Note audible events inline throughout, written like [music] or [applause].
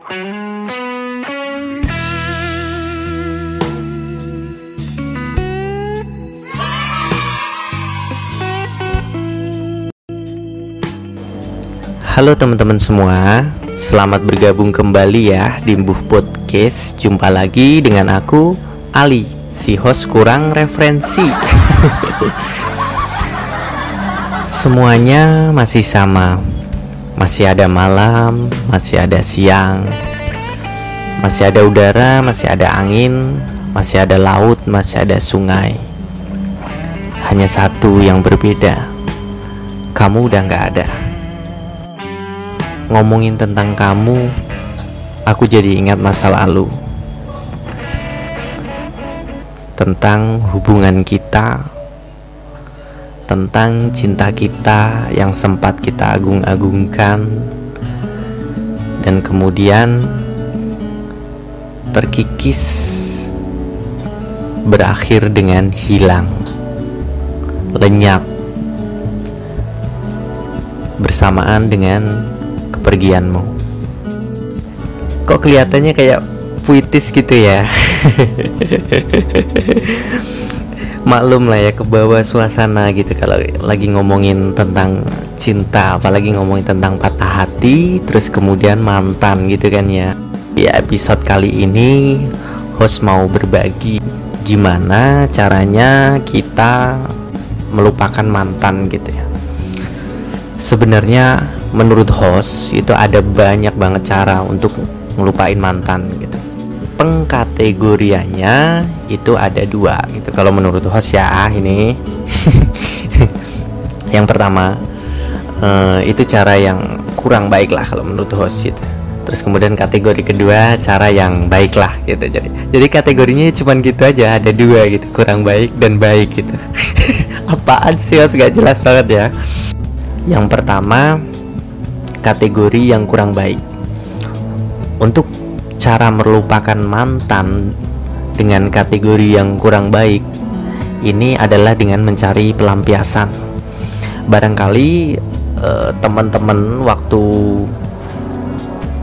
Halo teman-teman semua, selamat bergabung kembali ya di Mbuh Podcast. Jumpa lagi dengan aku, Ali, si host kurang referensi. [laughs] Semuanya masih sama, masih ada malam, masih ada siang, masih ada udara, masih ada angin, masih ada laut, masih ada sungai. Hanya satu yang berbeda, kamu udah gak ada ngomongin tentang kamu, aku jadi ingat masa lalu. Tentang hubungan kita, tentang cinta kita yang sempat kita agung-agungkan, dan kemudian terkikis berakhir dengan hilang, lenyap bersamaan dengan kepergianmu. Kok kelihatannya kayak puitis gitu ya? [laughs] Maklum lah ya ke bawah suasana gitu kalau lagi ngomongin tentang cinta, apalagi ngomongin tentang patah hati, terus kemudian mantan gitu kan ya. Di episode kali ini host mau berbagi gimana caranya kita melupakan mantan gitu ya. Sebenarnya menurut host itu ada banyak banget cara untuk ngelupain mantan gitu pengkategoriannya itu ada dua gitu. Kalau menurut host ya ini. [laughs] Yang pertama uh, itu cara yang kurang baik lah kalau menurut host gitu. Terus kemudian kategori kedua cara yang baik lah gitu. Jadi jadi kategorinya cuma gitu aja ada dua gitu. Kurang baik dan baik gitu. [laughs] Apaan sih host? Gak jelas banget ya. Yang pertama kategori yang kurang baik. Untuk cara melupakan mantan dengan kategori yang kurang baik ini adalah dengan mencari pelampiasan. Barangkali eh, teman-teman waktu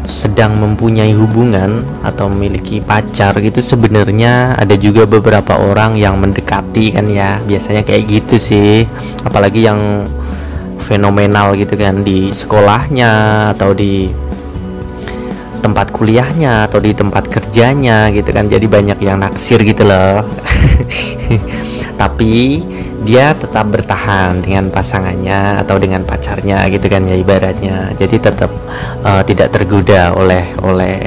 sedang mempunyai hubungan atau memiliki pacar gitu sebenarnya ada juga beberapa orang yang mendekati kan ya biasanya kayak gitu sih apalagi yang fenomenal gitu kan di sekolahnya atau di tempat kuliahnya atau di tempat kerjanya gitu kan. Jadi banyak yang naksir gitu loh. [laughs] Tapi dia tetap bertahan dengan pasangannya atau dengan pacarnya gitu kan ya ibaratnya. Jadi tetap uh, tidak tergoda oleh oleh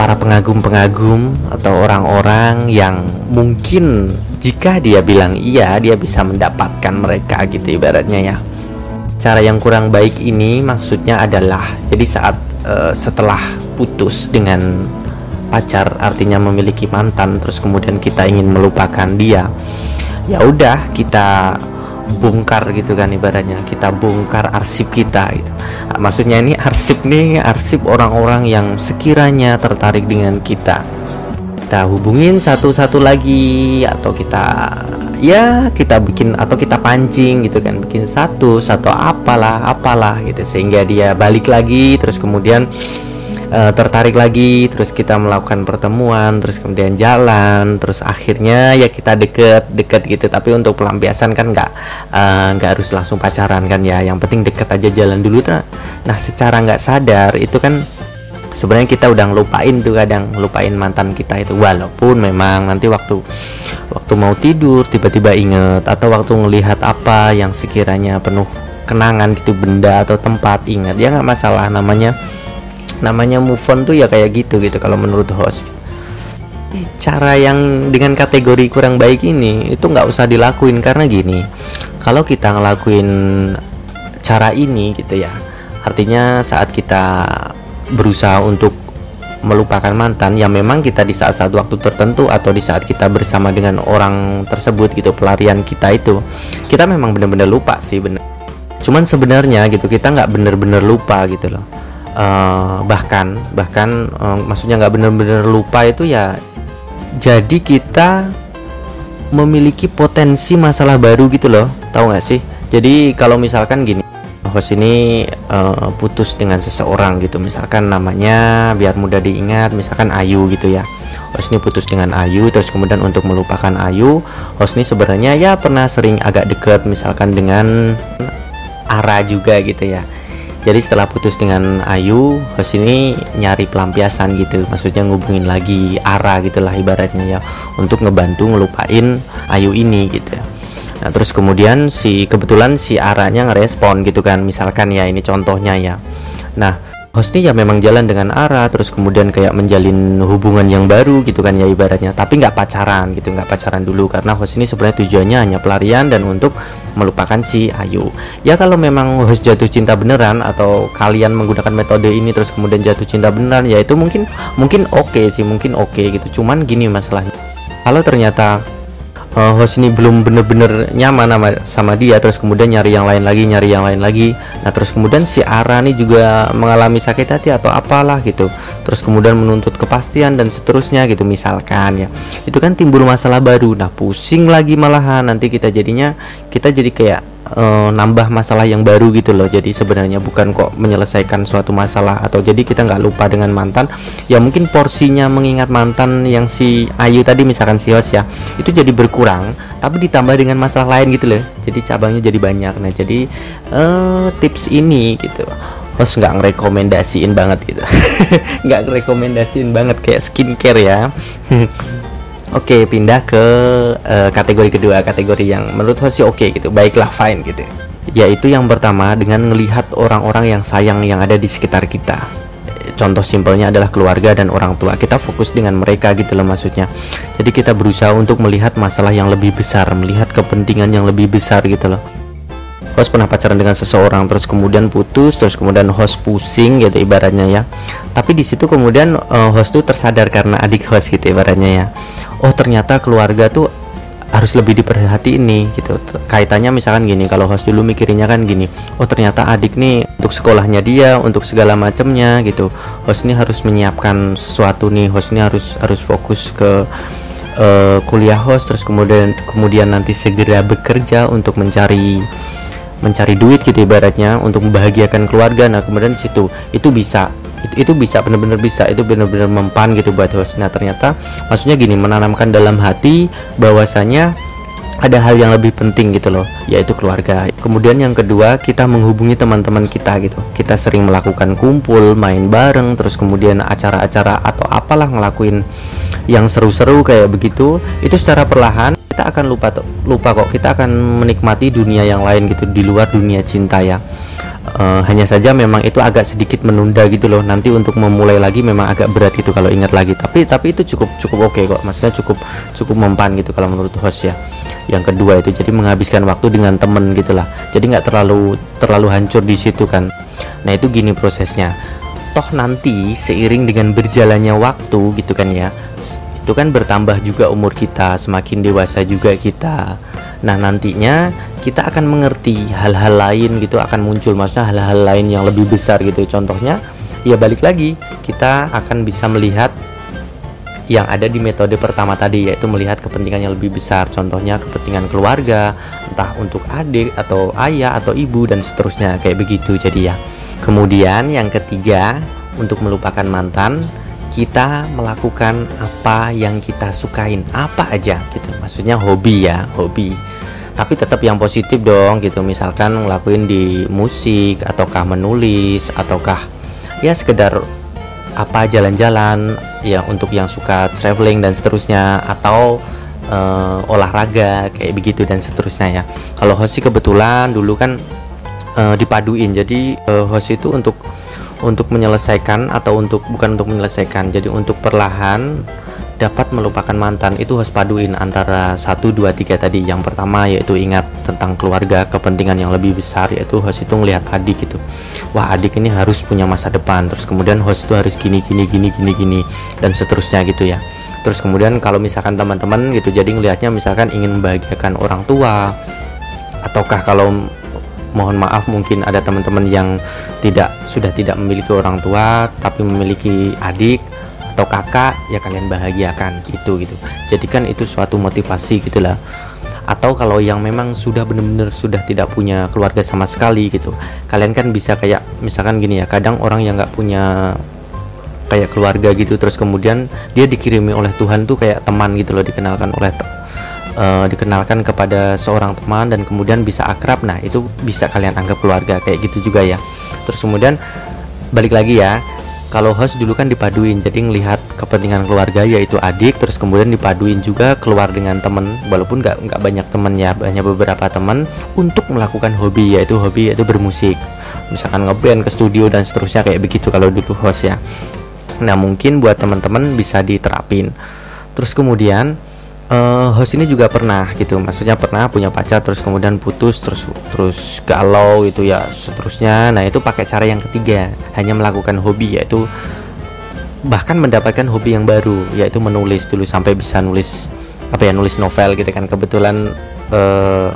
para pengagum-pengagum atau orang-orang yang mungkin jika dia bilang iya dia bisa mendapatkan mereka gitu ibaratnya ya. Cara yang kurang baik ini maksudnya adalah jadi saat uh, setelah putus dengan pacar artinya memiliki mantan terus kemudian kita ingin melupakan dia ya udah kita bongkar gitu kan ibaratnya kita bongkar arsip kita gitu. Maksudnya ini arsip nih arsip orang-orang yang sekiranya tertarik dengan kita. Kita hubungin satu-satu lagi atau kita ya kita bikin atau kita pancing gitu kan bikin satu satu apalah apalah gitu. Sehingga dia balik lagi terus kemudian uh, tertarik lagi terus kita melakukan pertemuan terus kemudian jalan terus akhirnya ya kita deket deket gitu. Tapi untuk pelampiasan kan nggak uh, nggak harus langsung pacaran kan ya. Yang penting deket aja jalan dulu. Nah secara nggak sadar itu kan sebenarnya kita udah ngelupain tuh kadang ngelupain mantan kita itu. Walaupun memang nanti waktu waktu mau tidur tiba-tiba inget atau waktu ngelihat apa yang sekiranya penuh kenangan gitu benda atau tempat ingat ya nggak masalah namanya namanya move on tuh ya kayak gitu gitu kalau menurut host. Cara yang dengan kategori kurang baik ini itu nggak usah dilakuin. Karena gini kalau kita ngelakuin cara ini gitu ya artinya saat kita berusaha untuk melupakan mantan yang memang kita di saat-saat waktu tertentu atau di saat kita bersama dengan orang tersebut gitu pelarian kita itu kita memang benar-benar lupa sih benar. Cuman sebenarnya gitu kita nggak benar-benar lupa gitu loh. Uh, bahkan bahkan uh, maksudnya nggak benar-benar lupa itu ya jadi kita memiliki potensi masalah baru gitu loh tahu nggak sih? Jadi kalau misalkan gini host ini uh, putus dengan seseorang gitu. Misalkan namanya biar mudah diingat misalkan Ayu gitu ya. Host ini putus dengan Ayu terus kemudian untuk melupakan Ayu host ini sebenarnya ya pernah sering agak deket misalkan dengan Ara juga gitu ya. Jadi setelah putus dengan Ayu host ini nyari pelampiasan gitu. Maksudnya ngubungin lagi Ara gitulah ibaratnya ya. Untuk ngebantu ngelupain Ayu ini gitu nah terus kemudian si kebetulan si Aranya ngerespon gitu kan misalkan ya ini contohnya ya. Nah host ini ya memang jalan dengan arah terus kemudian kayak menjalin hubungan yang baru gitu kan ya ibaratnya. Tapi nggak pacaran gitu nggak pacaran dulu karena host ini sebenarnya tujuannya hanya pelarian dan untuk melupakan si Ayu. Ya kalau memang host jatuh cinta beneran atau kalian menggunakan metode ini terus kemudian jatuh cinta beneran ya itu mungkin mungkin oke okay sih mungkin oke okay gitu. Cuman gini masalahnya. Kalau ternyata uh, host ini belum bener-bener nyaman sama, sama dia terus kemudian nyari yang lain lagi nyari yang lain lagi. Nah terus kemudian si Ara nih juga mengalami sakit hati atau apalah gitu. Terus kemudian menuntut kepastian dan seterusnya gitu misalkan ya. Itu kan timbul masalah baru. Nah pusing lagi malahan. Nanti kita jadinya kita jadi kayak uh, nambah masalah yang baru gitu loh. Jadi sebenarnya bukan kok menyelesaikan suatu masalah atau jadi kita nggak lupa dengan mantan. Ya mungkin porsinya mengingat mantan yang si Ayu tadi misalkan si Hos ya itu jadi berkurang tapi ditambah dengan masalah lain gitu loh. Jadi cabangnya jadi banyak. Nah jadi uh, tips ini gitu. Hos nggak ngerekomendasiin banget gitu. [laughs] Nggak ngerekomendasiin banget kayak skincare ya [laughs] Oke, pindah ke uh, kategori kedua, kategori yang menurut host sih oke okay, gitu. Baiklah, fine gitu. Yaitu yang pertama dengan melihat orang-orang yang sayang yang ada di sekitar kita. Contoh simpelnya adalah keluarga dan orang tua. Kita fokus dengan mereka gitu loh maksudnya. Jadi kita berusaha untuk melihat masalah yang lebih besar, melihat kepentingan yang lebih besar gitu loh host pernah pacaran dengan seseorang terus kemudian putus terus kemudian host pusing gitu ibaratnya ya. Tapi di situ kemudian uh, host tuh tersadar karena adik host gitu ibaratnya ya. Oh ternyata keluarga tuh harus lebih diperhati ini gitu. Kaitannya misalkan gini kalau host dulu mikirinnya kan gini. Oh ternyata adik nih untuk sekolahnya dia untuk segala macamnya gitu. Host ini harus menyiapkan sesuatu nih host ini harus harus fokus ke uh, kuliah host terus kemudian kemudian nanti segera bekerja untuk mencari mencari duit gitu ibaratnya untuk membahagiakan keluarga. Nah kemudian situ itu bisa itu, itu bisa benar-benar bisa itu benar-benar mempan gitu buat host. Nah ternyata maksudnya gini menanamkan dalam hati bahwasanya ada hal yang lebih penting gitu loh yaitu keluarga. Kemudian yang kedua kita menghubungi teman-teman kita gitu. Kita sering melakukan kumpul main bareng terus kemudian acara-acara atau apalah ngelakuin yang seru-seru kayak begitu itu secara perlahan kita akan lupa lupa kok. Kita akan menikmati dunia yang lain gitu di luar dunia cinta ya. Uh, hanya saja memang itu agak sedikit menunda gitu loh. Nanti untuk memulai lagi memang agak berat gitu kalau ingat lagi. Tapi tapi itu cukup cukup oke okay kok. Maksudnya cukup cukup mempan gitu kalau menurut host ya. Yang kedua itu jadi menghabiskan waktu dengan temen gitulah jadi nggak terlalu terlalu hancur di situ kan. Nah itu gini prosesnya. Toh nanti seiring dengan berjalannya waktu gitu kan ya itu kan bertambah juga umur kita semakin dewasa juga kita. Nah nantinya kita akan mengerti hal-hal lain gitu akan muncul maksudnya hal-hal lain yang lebih besar gitu. Contohnya ya balik lagi kita akan bisa melihat yang ada di metode pertama tadi yaitu melihat kepentingan yang lebih besar. Contohnya kepentingan keluarga entah untuk adik atau ayah atau ibu dan seterusnya kayak begitu. Jadi ya kemudian yang ketiga untuk melupakan mantan kita melakukan apa yang kita sukain. Apa aja gitu. Maksudnya hobi ya hobi. Tapi tetap yang positif dong gitu. Misalkan ngelakuin di musik ataukah menulis ataukah ya sekedar apa jalan-jalan ya untuk yang suka traveling dan seterusnya atau uh, olahraga kayak begitu dan seterusnya ya. Kalau host kebetulan dulu kan uh, dipaduin. Jadi uh, host itu untuk untuk menyelesaikan atau untuk bukan untuk menyelesaikan jadi untuk perlahan dapat melupakan mantan itu harus paduin antara 1 2 3 tadi. Yang pertama yaitu ingat tentang keluarga, kepentingan yang lebih besar yaitu host itu ngelihat adik gitu. Wah, adik ini harus punya masa depan. Terus kemudian host itu harus gini gini gini gini gini dan seterusnya gitu ya. Terus kemudian kalau misalkan teman-teman gitu jadi ngelihatnya misalkan ingin membahagiakan orang tua ataukah kalau mohon maaf mungkin ada teman-teman yang tidak sudah tidak memiliki orang tua tapi memiliki adik atau kakak ya kalian bahagiakan itu gitu. Jadikan itu suatu motivasi gitulah. Atau kalau yang memang sudah benar-benar sudah tidak punya keluarga sama sekali gitu. Kalian kan bisa kayak misalkan gini ya kadang orang yang nggak punya kayak keluarga gitu terus kemudian dia dikirimi oleh Tuhan tuh kayak teman gitu loh dikenalkan oleh uh, dikenalkan kepada seorang teman dan kemudian bisa akrab nah itu bisa kalian anggap keluarga kayak gitu juga ya. Terus kemudian balik lagi ya kalau host dulu kan dipaduin jadi ngelihat kepentingan keluarga yaitu adik terus kemudian dipaduin juga keluar dengan temen walaupun nggak nggak banyak temen ya banyak beberapa teman untuk melakukan hobi yaitu hobi yaitu bermusik. Misalkan ngeband ke studio dan seterusnya kayak begitu kalau dulu host ya. Nah mungkin buat teman-teman bisa diterapin. Terus kemudian uh, host ini juga pernah gitu maksudnya pernah punya pacar terus kemudian putus terus terus galau itu ya seterusnya. Nah itu pakai cara yang ketiga hanya melakukan hobi yaitu bahkan mendapatkan hobi yang baru yaitu menulis. Dulu sampai bisa nulis apa ya nulis novel gitu kan. Kebetulan uh,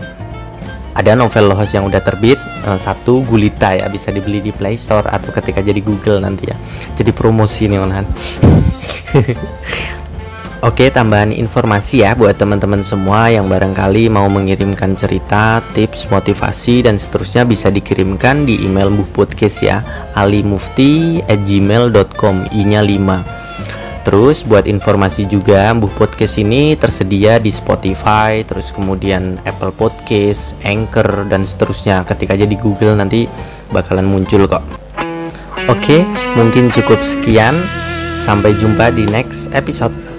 ada novel host yang udah terbit uh, satu gulita ya bisa dibeli di Play Store atau ketika jadi Google nanti ya. Jadi promosi nih malahan [laughs] Oke, tambahan informasi ya buat teman-teman semua yang barangkali mau mengirimkan cerita, tips, motivasi dan seterusnya bisa dikirimkan di email Mbuh Podcast ya, alimufti@gmail.com i-nya 5. Terus buat informasi juga Mbuh Podcast ini tersedia di Spotify, terus kemudian Apple Podcast, Anchor dan seterusnya. Ketika aja di Google nanti bakalan muncul kok. Oke, mungkin cukup sekian. Sampai jumpa di next episode.